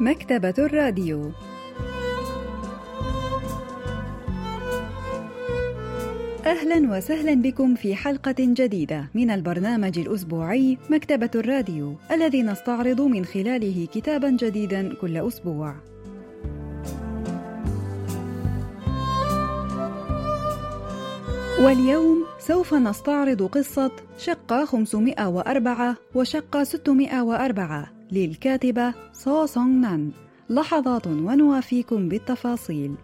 مكتبة الراديو أهلا وسهلا بكم في حلقة جديدة من البرنامج الأسبوعي مكتبة الراديو الذي نستعرض من خلاله كتابا جديدا كل أسبوع. واليوم سوف نستعرض قصة شقة 504 وشقة 604 للكاتبة سو سونغ نان لحظات ونوافيكم بالتفاصيل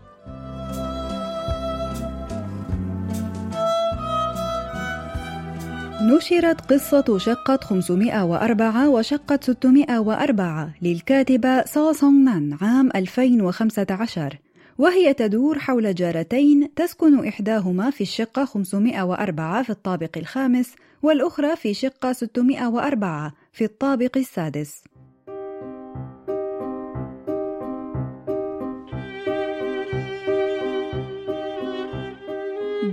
نشرت قصة شقة 504 وشقة 604 للكاتبة سو سونغ نان عام 2015 وهي تدور حول جارتين تسكن إحداهما في الشقة 504 في الطابق الخامس والأخرى في شقة 604 في الطابق السادس.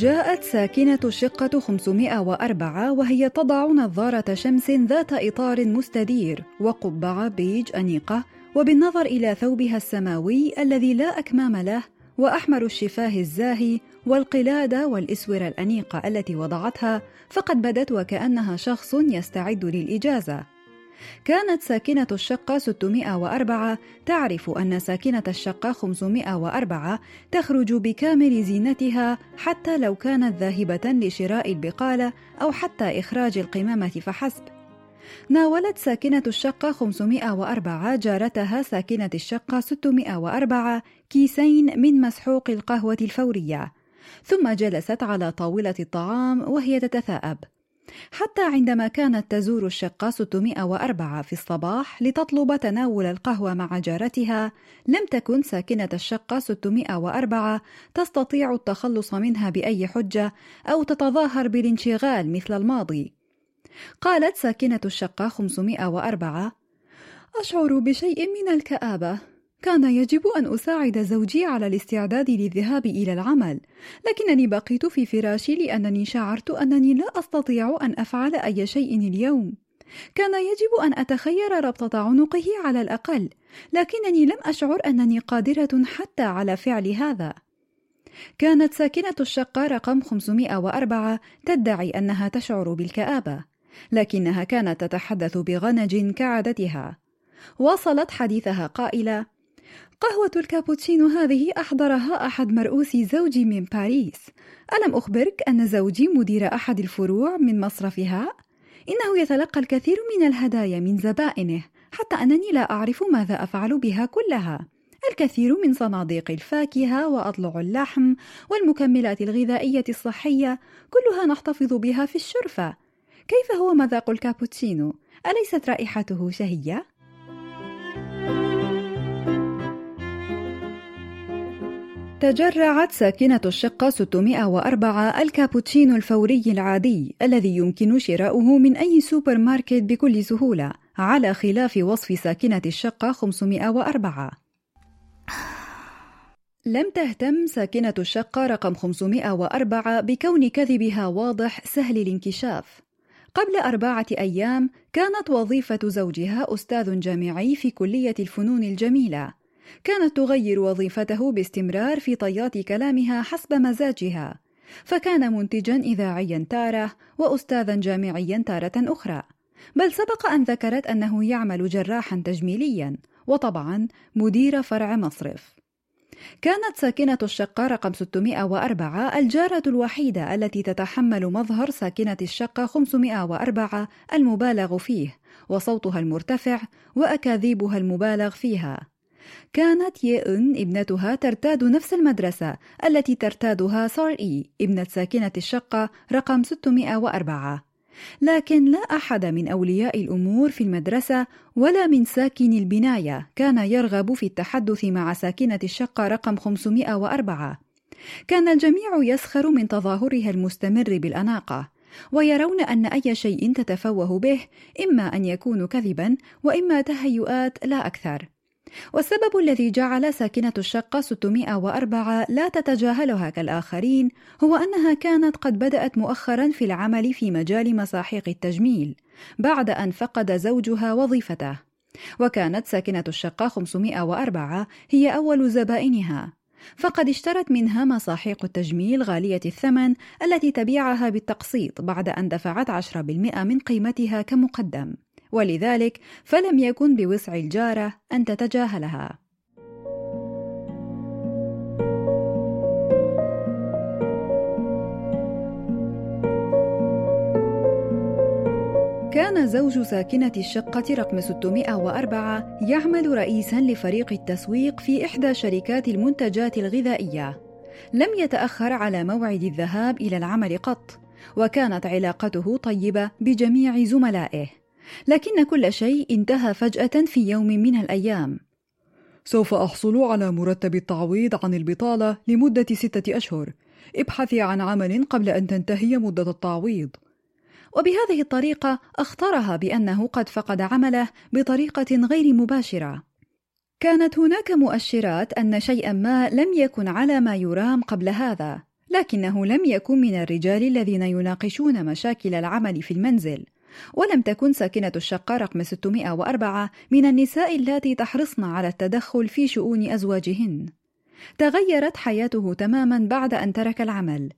جاءت ساكنة الشقة 504 وهي تضع نظارة شمس ذات إطار مستدير وقبعة بيج أنيقة وبالنظر إلى ثوبها السماوي الذي لا أكمام له وأحمر الشفاه الزاهي والقلادة والإسورة الأنيقة التي وضعتها فقد بدت وكأنها شخص يستعد للإجازة. كانت ساكنة الشقة 604 تعرف أن ساكنة الشقة 504 تخرج بكامل زينتها حتى لو كانت ذاهبة لشراء البقالة أو حتى إخراج القمامة فحسب. ناولت ساكنة الشقة 504 جارتها ساكنة الشقة 604 كيسين من مسحوق القهوة الفورية. ثم جلست على طاولة الطعام وهي تتثاءب. حتى عندما كانت تزور الشقة 604 في الصباح لتطلب تناول القهوة مع جارتها لم تكن ساكنة الشقة 604 تستطيع التخلص منها بأي حجة أو تتظاهر بالانشغال مثل الماضي. قالت ساكنة الشقة 504 أشعر بشيء من الكآبة. كان يجب أن أساعد زوجي على الاستعداد للذهاب إلى العمل، لكنني بقيت في فراشي لأنني شعرت أنني لا أستطيع أن أفعل أي شيء اليوم. كان يجب أن أتخير ربطة عنقه على الأقل، لكنني لم أشعر أنني قادرة حتى على فعل هذا. كانت ساكنة الشقة رقم 504 تدعي أنها تشعر بالكآبة، لكنها كانت تتحدث بغنج كعادتها. واصلت حديثها قائلة: قهوة الكابوتشينو هذه أحضرها أحد مرؤوسي زوجي من باريس ألم أخبرك أن زوجي مدير أحد الفروع من مصرفها؟ إنه يتلقى الكثير من الهدايا من زبائنه حتى أنني لا أعرف ماذا أفعل بها كلها الكثير من صناديق الفاكهة وأضلع اللحم والمكملات الغذائية الصحية كلها نحتفظ بها في الشرفة كيف هو مذاق الكابوتشينو؟ أليست رائحته شهية؟ تجرعت ساكنة الشقة 604 الكابوتشينو الفوري العادي الذي يمكن شراؤه من أي سوبر ماركت بكل سهولة على خلاف وصف ساكنة الشقة 504 لم تهتم ساكنة الشقة رقم 504 بكون كذبها واضح سهل الانكشاف. قبل أربعة أيام كانت وظيفة زوجها أستاذ جامعي في كلية الفنون الجميلة. كانت تغير وظيفته باستمرار في طيات كلامها حسب مزاجها فكان منتجا اذاعيا تارة واستاذا جامعيا تارة أخرى بل سبق أن ذكرت أنه يعمل جراحا تجميليا وطبعا مدير فرع مصرف. كانت ساكنة الشقة رقم 604 الجارة الوحيدة التي تتحمل مظهر ساكنة الشقة 504 المبالغ فيه وصوتها المرتفع وأكاذيبها المبالغ فيها. كانت يئن ابنتها ترتاد نفس المدرسة التي ترتادها سار إي ابنة ساكنة الشقة رقم 604 لكن لا أحد من أولياء الأمور في المدرسة ولا من ساكن البناية كان يرغب في التحدث مع ساكنة الشقة رقم 504 كان الجميع يسخر من تظاهرها المستمر بالأناقة ويرون أن أي شيء تتفوه به إما أن يكون كذبا وإما تهيؤات لا أكثر. والسبب الذي جعل ساكنة الشقة 604 لا تتجاهلها كالآخرين هو أنها كانت قد بدأت مؤخرا في العمل في مجال مساحيق التجميل بعد أن فقد زوجها وظيفته. وكانت ساكنة الشقة 504 هي أول زبائنها. فقد اشترت منها مصاحيق التجميل غالية الثمن التي تبيعها بالتقسيط بعد أن دفعت 10% من قيمتها كمقدم. ولذلك فلم يكن بوسع الجارة أن تتجاهلها كان زوج ساكنة الشقة رقم 604 يعمل رئيسا لفريق التسويق في إحدى شركات المنتجات الغذائية. لم يتأخر على موعد الذهاب إلى العمل قط، وكانت علاقته طيبة بجميع زملائه. لكن كل شيء انتهى فجأة في يوم من الأيام. سوف أحصل على مرتب التعويض عن البطالة لمدة ستة أشهر. ابحثي عن عمل قبل أن تنتهي مدة التعويض. وبهذه الطريقة أخطرها بأنه قد فقد عمله بطريقة غير مباشرة. كانت هناك مؤشرات أن شيئا ما لم يكن على ما يرام قبل هذا، لكنه لم يكن من الرجال الذين يناقشون مشاكل العمل في المنزل. ولم تكن ساكنة الشقة رقم 604 من النساء اللاتي تحرصن على التدخل في شؤون أزواجهن. تغيرت حياته تماما بعد أن ترك العمل،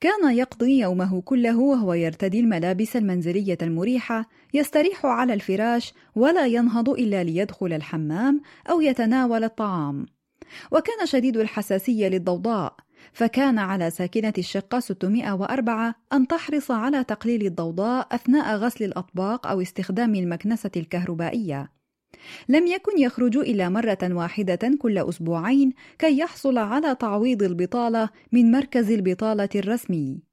كان يقضي يومه كله وهو يرتدي الملابس المنزلية المريحة، يستريح على الفراش ولا ينهض إلا ليدخل الحمام أو يتناول الطعام. وكان شديد الحساسية للضوضاء، فكان على ساكنة الشقة 604 أن تحرص على تقليل الضوضاء أثناء غسل الأطباق أو استخدام المكنسة الكهربائية. لم يكن يخرج إلا مرة واحدة كل أسبوعين كي يحصل على تعويض البطالة من مركز البطالة الرسمي.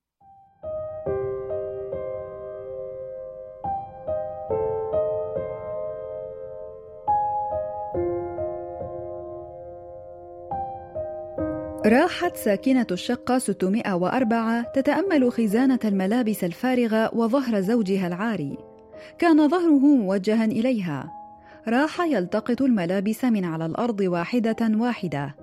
راحت ساكنة الشقة 604 تتأمل خزانة الملابس الفارغة وظهر زوجها العاري. كان ظهره موجها إليها، راح يلتقط الملابس من على الأرض واحدة واحدة.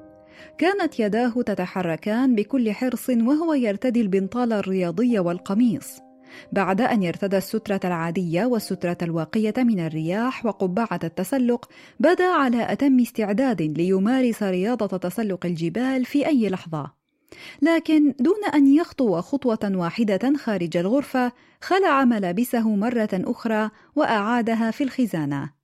كانت يداه تتحركان بكل حرص وهو يرتدي البنطال الرياضي والقميص. بعد أن يرتدى السترة العادية والسترة الواقية من الرياح وقبعة التسلق بدا على أتم استعداد ليمارس رياضة تسلق الجبال في أي لحظة. لكن دون أن يخطو خطوة واحدة خارج الغرفة خلع ملابسه مرة أخرى وأعادها في الخزانة.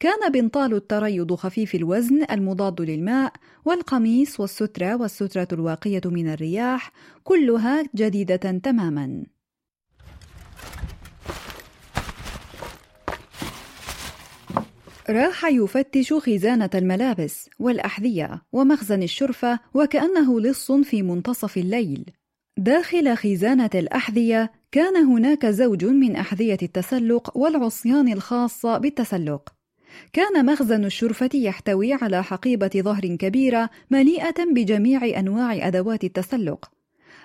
كان بنطال التريض خفيف الوزن المضاد للماء والقميص والسترة والسترة الواقية من الرياح كلها جديدة تماما. راح يفتش خزانة الملابس والأحذية ومخزن الشرفة وكأنه لص في منتصف الليل داخل خزانة الأحذية كان هناك زوج من أحذية التسلق والعصيان الخاصة بالتسلق كان مخزن الشرفة يحتوي على حقيبة ظهر كبيرة مليئة بجميع أنواع أدوات التسلق.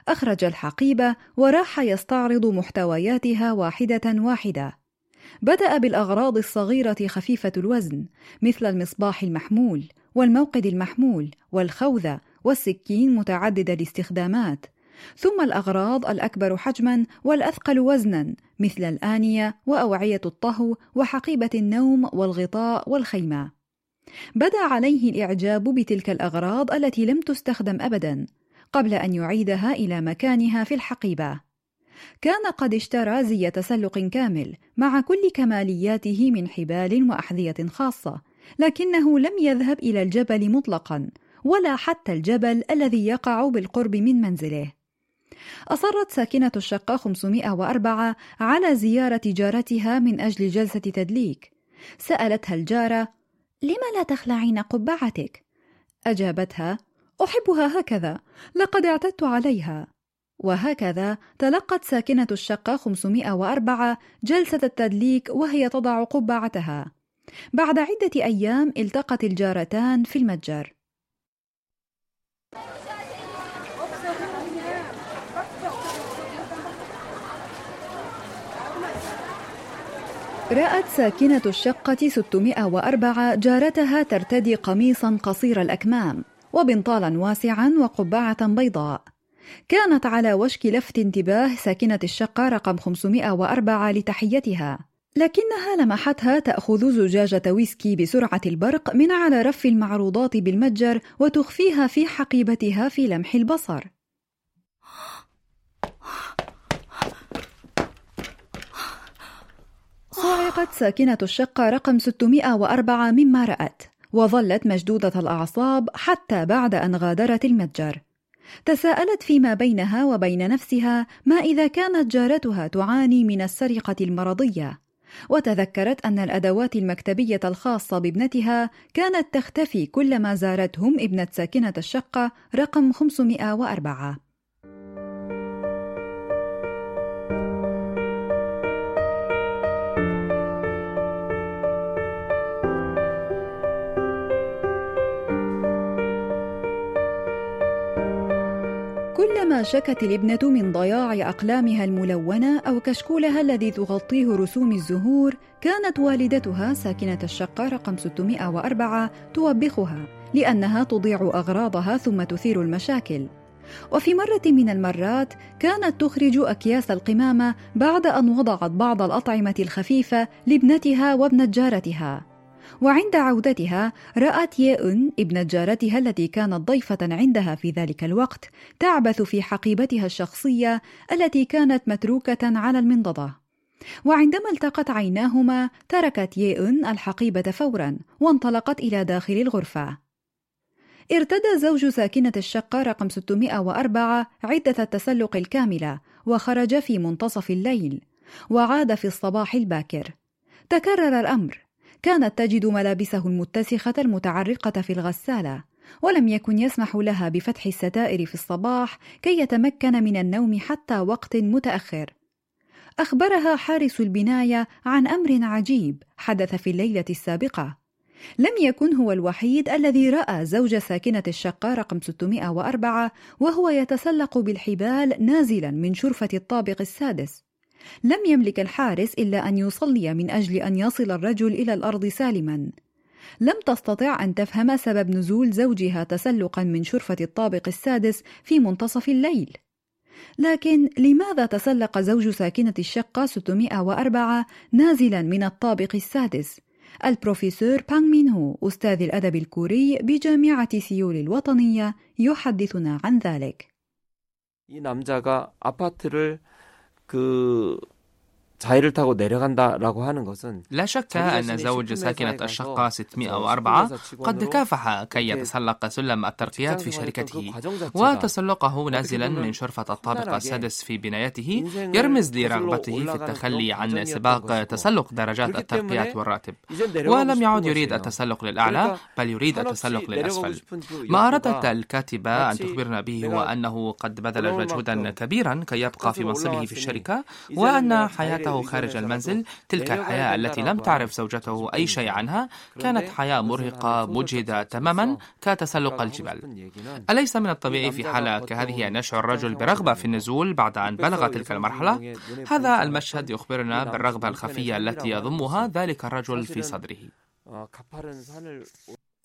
أخرج الحقيبة وراح يستعرض محتوياتها واحدة واحدة. بدأ بالأغراض الصغيرة خفيفة الوزن مثل المصباح المحمول والموقد المحمول والخوذة والسكين متعدد الاستخدامات ثم الأغراض الأكبر حجما والأثقل وزنا مثل الآنية وأوعية الطهو وحقيبة النوم والغطاء والخيمة. بدأ عليه الإعجاب بتلك الأغراض التي لم تستخدم أبدا قبل أن يعيدها إلى مكانها في الحقيبة. كان قد اشترى زي تسلق كامل مع كل كمالياته من حبال وأحذية خاصة، لكنه لم يذهب إلى الجبل مطلقا ولا حتى الجبل الذي يقع بالقرب من منزله. أصرت ساكنة الشقة 504 على زيارة جارتها من أجل جلسة تدليك سألتها الجارة لم لا تخلعين قبعتك؟ أجابتها أحبها هكذا. لقد اعتدت عليها. وهكذا تلقت ساكنة الشقة 504 جلسة التدليك وهي تضع قبعتها. بعد عدة أيام التقت الجارتان في المتجر. رأت ساكنة الشقة 604 جارتها ترتدي قميصا قصير الأكمام. وبنطالا واسعا وقبعة بيضاء. كانت على وشك لفت انتباه ساكنة الشقة رقم 504 لتحيتها. لكنها لمحتها تأخذ زجاجة ويسكي بسرعة البرق من على رف المعروضات بالمتجر وتخفيها في حقيبتها في لمح البصر. صعقت ساكنة الشقة رقم 604 مما رأت، وظلت مشدودة الأعصاب حتى بعد أن غادرت المتجر. تساءلت فيما بينها وبين نفسها ما إذا كانت جارتها تعاني من السرقة المرضية. وتذكرت أن الأدوات المكتبية الخاصة بابنتها كانت تختفي كلما زارتهم ابنة ساكنة الشقة رقم 504 كلما شكت الابنة من ضياع أقلامها الملونة أو كشكولها الذي تغطيه رسوم الزهور كانت والدتها ساكنة الشقة رقم 604 توبخها لأنها تضيع أغراضها ثم تثير المشاكل. وفي مرة من المرات كانت تخرج أكياس القمامة بعد أن وضعت بعض الأطعمة الخفيفة لابنتها وابنة جارتها وعند عودتها رأت يئن ابنة جارتها التي كانت ضيفة عندها في ذلك الوقت تعبث في حقيبتها الشخصية التي كانت متروكة على المنضدة. وعندما التقت عيناهما تركت يئن الحقيبة فورا وانطلقت إلى داخل الغرفة. ارتدى زوج ساكنة الشقة رقم 604 عدة التسلق الكاملة وخرج في منتصف الليل وعاد في الصباح الباكر. تكرر الأمر. كانت تجد ملابسه المتسخة المتعرقة في الغسالة ولم يكن يسمح لها بفتح الستائر في الصباح كي يتمكن من النوم حتى وقت متأخر. أخبرها حارس البناية عن أمر عجيب حدث في الليلة السابقة. لم يكن هو الوحيد الذي رأى زوج ساكنة الشقة رقم 604 وهو يتسلق بالحبال نازلا من شرفة الطابق السادس. لم يملك الحارس الا ان يصلي من اجل ان يصل الرجل الى الارض سالما لم تستطع ان تفهم سبب نزول زوجها تسلقا من شرفه الطابق السادس في منتصف الليل لكن لماذا تسلق زوج ساكنة الشقة 604 نازلا من الطابق السادس؟ البروفيسور بانغ مين هو أستاذ الأدب الكوري بجامعة سيول الوطنية يحدثنا عن ذلك. 이 남자가 아파트를 그 자해를 타고 내려간다라고 하는 것은 لا شك أن زوج ساكنة الشقة 604 قد كافح كي يتسلق سلم الترقيات في شركته وتسلقه نازلا من شرفة الطابق السادس في بنايته يرمز لرغبته في التخلي عن سباق تسلق درجات الترقيات والراتب ولم يعد يريد التسلق للأعلى بل يريد التسلق للأسفل ما أرادت الكاتبة أن تخبرنا به هو أنه قد بذل مجهودا كبيرا كي يبقى في منصبه في الشركة وأن حياته حياته خارج المنزل تلك الحياة التي لم تعرف زوجته أي شيء عنها. كانت حياة مرهقة مجهدة تماما. كتسلق الجبال. أليس من الطبيعي في حالة كهذه أن يشعر الرجل برغبة في النزول بعد أن بلغ تلك المرحلة؟ هذا المشهد يخبرنا بالرغبة الخفية التي يضمها ذلك الرجل في صدره.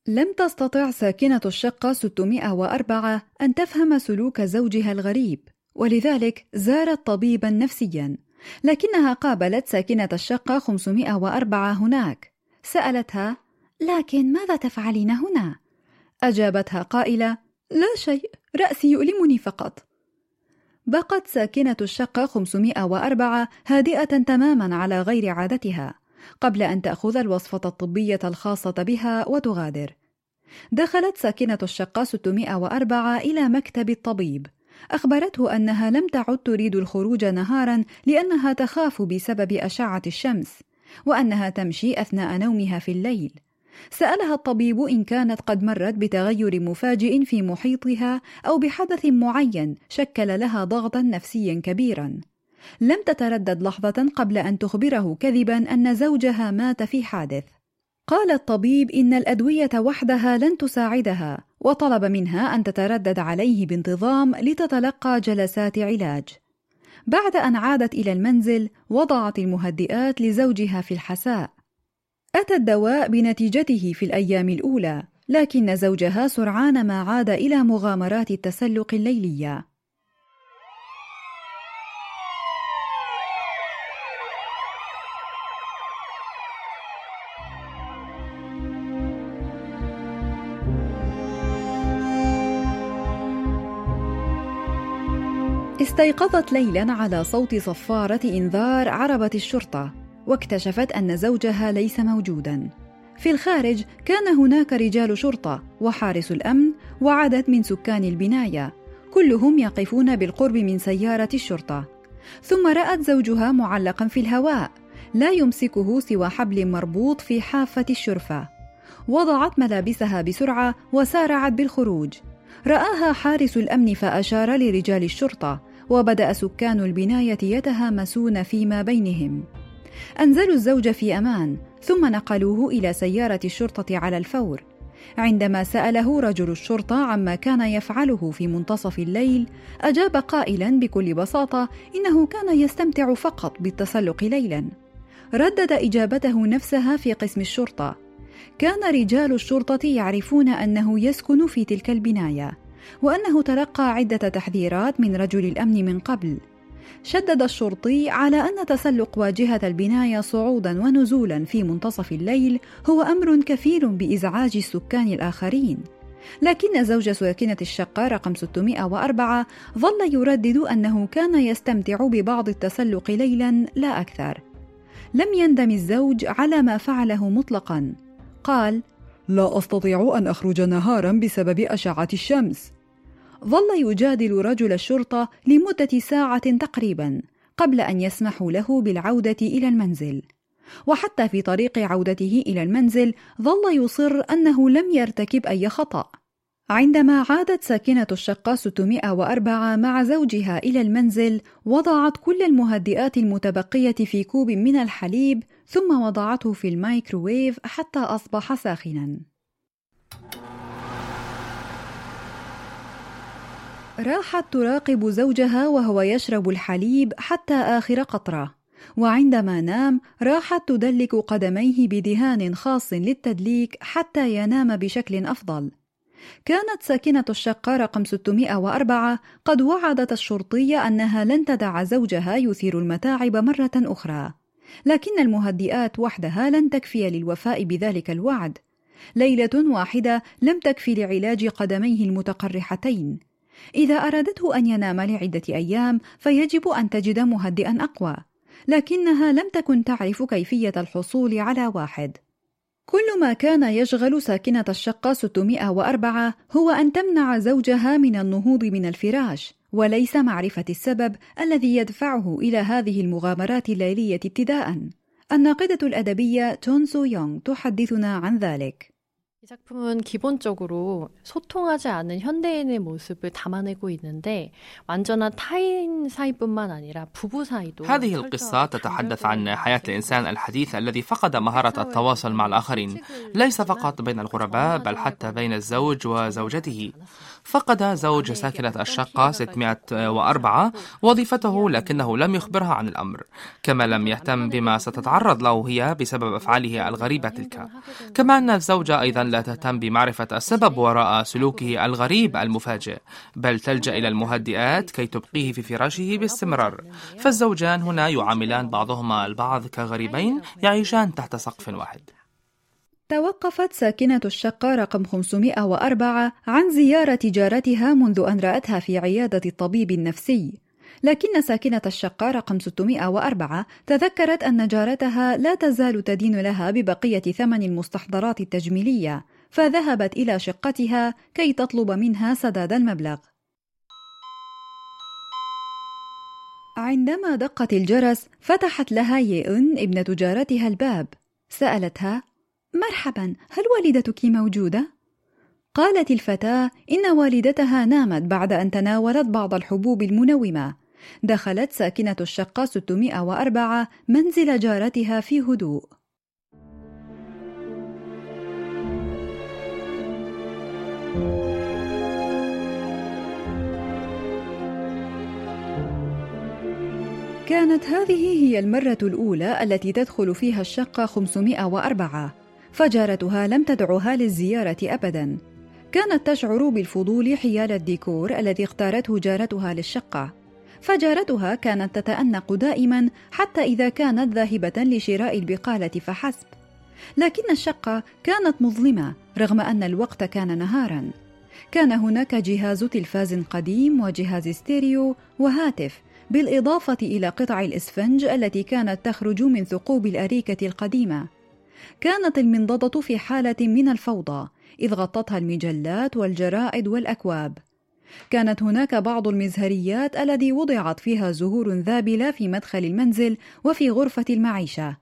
لم تستطع ساكنة الشقة 604 أن تفهم سلوك زوجها الغريب ولذلك زارت طبيبا نفسيا. لكنها قابلت ساكنة الشقة 504 هناك. سألتها لكن ماذا تفعلين هنا؟ أجابتها قائلة لا شيء رأسي يؤلمني فقط. بقت ساكنة الشقة 504 هادئة تماما على غير عادتها قبل أن تأخذ الوصفة الطبية الخاصة بها وتغادر. دخلت ساكنة الشقة 604 إلى مكتب الطبيب. أخبرته أنها لم تعد تريد الخروج نهارا لأنها تخاف بسبب أشعة الشمس وأنها تمشي أثناء نومها في الليل. سألها الطبيب إن كانت قد مرت بتغير مفاجئ في محيطها أو بحدث معين شكل لها ضغطا نفسيا كبيرا. لم تتردد لحظة قبل أن تخبره كذبا أن زوجها مات في حادث. قال الطبيب إن الأدوية وحدها لن تساعدها وطلب منها أن تتردد عليه بانتظام لتتلقى جلسات علاج. بعد أن عادت إلى المنزل وضعت المهدئات لزوجها في الحساء. أتى الدواء بنتيجته في الأيام الأولى، لكن زوجها سرعان ما عاد إلى مغامرات التسلق الليلية. استيقظت ليلا على صوت صفارة إنذار عربة الشرطة واكتشفت أن زوجها ليس موجودا. في الخارج كان هناك رجال شرطة وحارس الأمن وعدد من سكان البناية كلهم يقفون بالقرب من سيارة الشرطة. ثم رأت زوجها معلقا في الهواء لا يمسكه سوى حبل مربوط في حافة الشرفة. وضعت ملابسها بسرعة وسارعت بالخروج. رآها حارس الأمن فأشار لرجال الشرطة وبدأ سكان البناية يتهامسون فيما بينهم. أنزلوا الزوج في أمان ثم نقلوه إلى سيارة الشرطة على الفور. عندما سأله رجل الشرطة عما كان يفعله في منتصف الليل أجاب قائلا بكل بساطة إنه كان يستمتع فقط بالتسلق ليلا. ردد إجابته نفسها في قسم الشرطة. كان رجال الشرطة يعرفون أنه يسكن في تلك البناية وأنه تلقى عدة تحذيرات من رجل الأمن من قبل. شدد الشرطي على أن تسلق واجهة البناية صعودا ونزولا في منتصف الليل هو أمر كفيل بإزعاج السكان الآخرين. لكن زوج ساكنة الشقة رقم 604 ظل يردد أنه كان يستمتع ببعض التسلق ليلا لا أكثر. لم يندم الزوج على ما فعله مطلقا. قال لا أستطيع أن أخرج نهارا بسبب أشعة الشمس. ظل يجادل رجل الشرطة لمدة ساعة تقريبا قبل أن يسمحوا له بالعودة إلى المنزل. وحتى في طريق عودته إلى المنزل ظل يصر أنه لم يرتكب أي خطأ. عندما عادت ساكنة الشقة 604 مع زوجها إلى المنزل وضعت كل المهدئات المتبقية في كوب من الحليب ثم وضعته في الميكروويف حتى أصبح ساخنا. راحت تراقب زوجها وهو يشرب الحليب حتى آخر قطرة. وعندما نام راحت تدلك قدميه بدهان خاص للتدليك حتى ينام بشكل أفضل. كانت ساكنة الشقة رقم 604 قد وعدت الشرطية أنها لن تدع زوجها يثير المتاعب مرة أخرى. لكن المهدئات وحدها لن تكفي للوفاء بذلك الوعد. ليلة واحدة لم تكفي لعلاج قدميه المتقرحتين. إذا أرادته أن ينام لعدة أيام فيجب أن تجد مهدئا أقوى. لكنها لم تكن تعرف كيفية الحصول على واحد. كل ما كان يشغل ساكنة الشقة 604 هو أن تمنع زوجها من النهوض من الفراش. وليس معرفة السبب الذي يدفعه إلى هذه المغامرات الليلية ابتداءً. الناقدة الأدبية تون سو يونغ تحدثنا عن ذلك. 이 작품은 기본적으로 소통하지 않은 현대인의 모습을 담아내고 있는데 완전한 타인 사이뿐만 아니라 부부 사이도 هذه القصة تتحدث عن حياة الإنسان الحديث الذي فقد مهارة التواصل مع الآخرين ليس فقط بين الغرباء بل حتى بين الزوج وزوجته فقد زوج ساكنة الشقة 604 وظيفته لكنه لم يخبرها عن الأمر. كما لم يهتم بما ستتعرض له هي بسبب أفعاله الغريبة تلك. كما أن الزوجة أيضا لا تهتم بمعرفة السبب وراء سلوكه الغريب المفاجئ بل تلجأ إلى المهدئات كي تبقيه في فراشه باستمرار. فالزوجان هنا يعاملان بعضهما البعض كغريبين يعيشان تحت سقف واحد. توقفت ساكنة الشقة رقم 504 عن زيارة جارتها منذ أن رأتها في عيادة الطبيب النفسي. لكن ساكنة الشقة رقم 604 تذكرت أن جارتها لا تزال تدين لها ببقية ثمن المستحضرات التجميلية فذهبت إلى شقتها كي تطلب منها سداد المبلغ. عندما دقت الجرس فتحت لها يئن ابنة جارتها الباب. سألتها مرحبا هل والدتك موجودة؟ قالت الفتاة إن والدتها نامت بعد أن تناولت بعض الحبوب المنومة. دخلت ساكنة الشقة 604 منزل جارتها في هدوء. كانت هذه هي المرة الأولى التي تدخل فيها الشقة 504 فجارتها لم تدعها للزيارة أبدا. كانت تشعر بالفضول حيال الديكور الذي اختارته جارتها للشقة. فجارتها كانت تتأنق دائما حتى إذا كانت ذاهبة لشراء البقالة فحسب. لكن الشقة كانت مظلمة رغم أن الوقت كان نهارا. كان هناك جهاز تلفاز قديم وجهاز ستيريو وهاتف بالإضافة إلى قطع الإسفنج التي كانت تخرج من ثقوب الأريكة القديمة. كانت المنضدة في حالة من الفوضى إذ غطتها المجلات والجرائد والأكواب. كانت هناك بعض المزهريات الذي وضعت فيها زهور ذابلة في مدخل المنزل وفي غرفة المعيشة.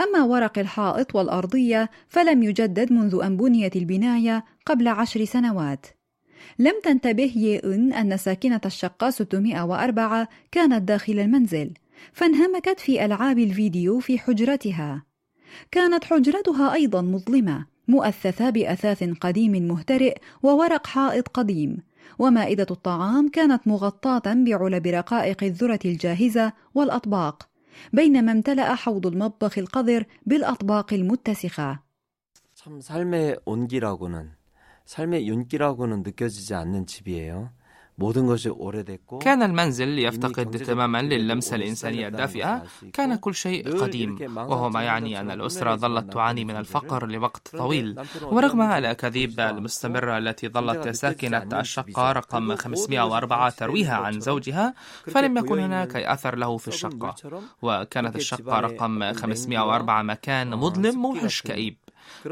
أما ورق الحائط والأرضية فلم يجدد منذ أن بنيت البناية قبل عشر سنوات. لم تنتبه يئن أن ساكنة الشقة 604 كانت داخل المنزل فانهمكت في ألعاب الفيديو في حجرتها. كانت حجرتها أيضا مظلمة مؤثثة بأثاث قديم مهترئ وورق حائط قديم ومائدة الطعام كانت مغطاة بعلب رقائق الذرة الجاهزة والأطباق بينما امتلأ حوض المطبخ القذر بالأطباق المتسخة. 참 삶의 온기라고는 삶의 윤기라고는 느껴지지 않는 집이에요. كان المنزل يفتقد تماما للمسة الإنسانية الدافئة. كان كل شيء قديم. وهو ما يعني أن الأسرة ظلت تعاني من الفقر لوقت طويل. ورغم الأكاذيب المستمرة التي ظلت ساكنة الشقة رقم 504 ترويها عن زوجها فلم يكن هناك أي أثر له في الشقة. وكانت الشقة رقم 504 مكان مظلم موحش كئيب.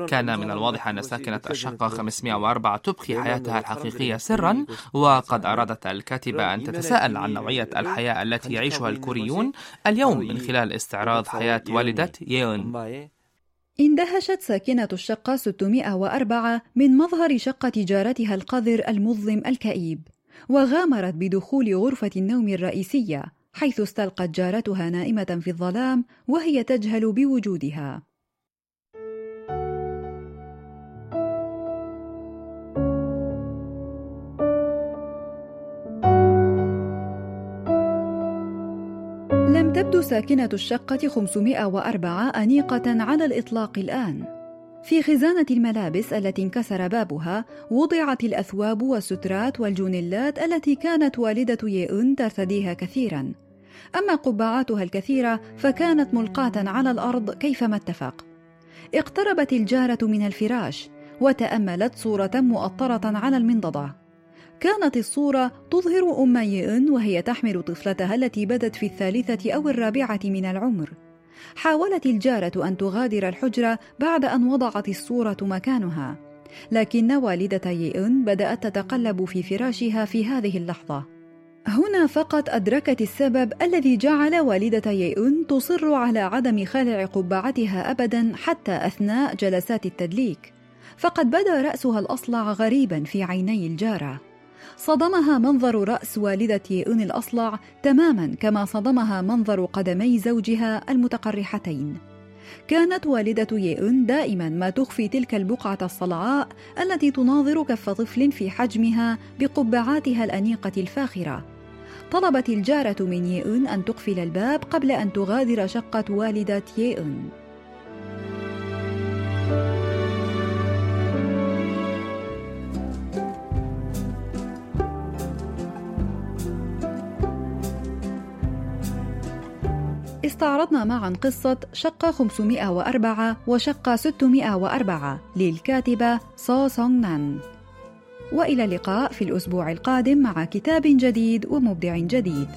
كان من الواضح أن ساكنة الشقة 504 تبقي حياتها الحقيقية سرا وقد أرادت الكاتبة أن تتساءل عن نوعية الحياة التي يعيشها الكوريون اليوم من خلال استعراض حياة والدة يون. اندهشت ساكنة الشقة 604 من مظهر شقة جارتها القذر المظلم الكئيب وغامرت بدخول غرفة النوم الرئيسية حيث استلقت جارتها نائمة في الظلام وهي تجهل بوجودها. تبدو ساكنة الشقة 504 أنيقة على الإطلاق الآن. في خزانة الملابس التي انكسر بابها وضعت الأثواب والسترات والجونيلات التي كانت والدة يئن ترتديها كثيرا. أما قبعاتها الكثيرة فكانت ملقاة على الأرض كيفما اتفق. اقتربت الجارة من الفراش وتأملت صورة مؤطرة على المنضدة. كانت الصورة تظهر أم يئن وهي تحمل طفلتها التي بدت في الثالثة أو الرابعة من العمر. حاولت الجارة أن تغادر الحجرة بعد أن وضعت الصورة مكانها، لكن والدة يئن بدأت تتقلب في فراشها في هذه اللحظة. هنا فقط أدركت السبب الذي جعل والدة يئن تصر على عدم خلع قبعتها أبدا حتى أثناء جلسات التدليك، فقد بدا رأسها الأصلع غريبا في عيني الجارة. صدمها منظر رأس والدة يئون الأصلع تماما كما صدمها منظر قدمي زوجها المتقرحتين. كانت والدة يئون دائما ما تخفي تلك البقعة الصلعاء التي تناظر كف طفل في حجمها بقبعاتها الأنيقة الفاخرة. طلبت الجارة من يئون أن تقفل الباب قبل أن تغادر شقة والدة يئون استعرضنا معا قصة شقة 504 وشقة 604 للكاتبة سو سونغ نان. وإلى اللقاء في الأسبوع القادم مع كتاب جديد ومبدع جديد.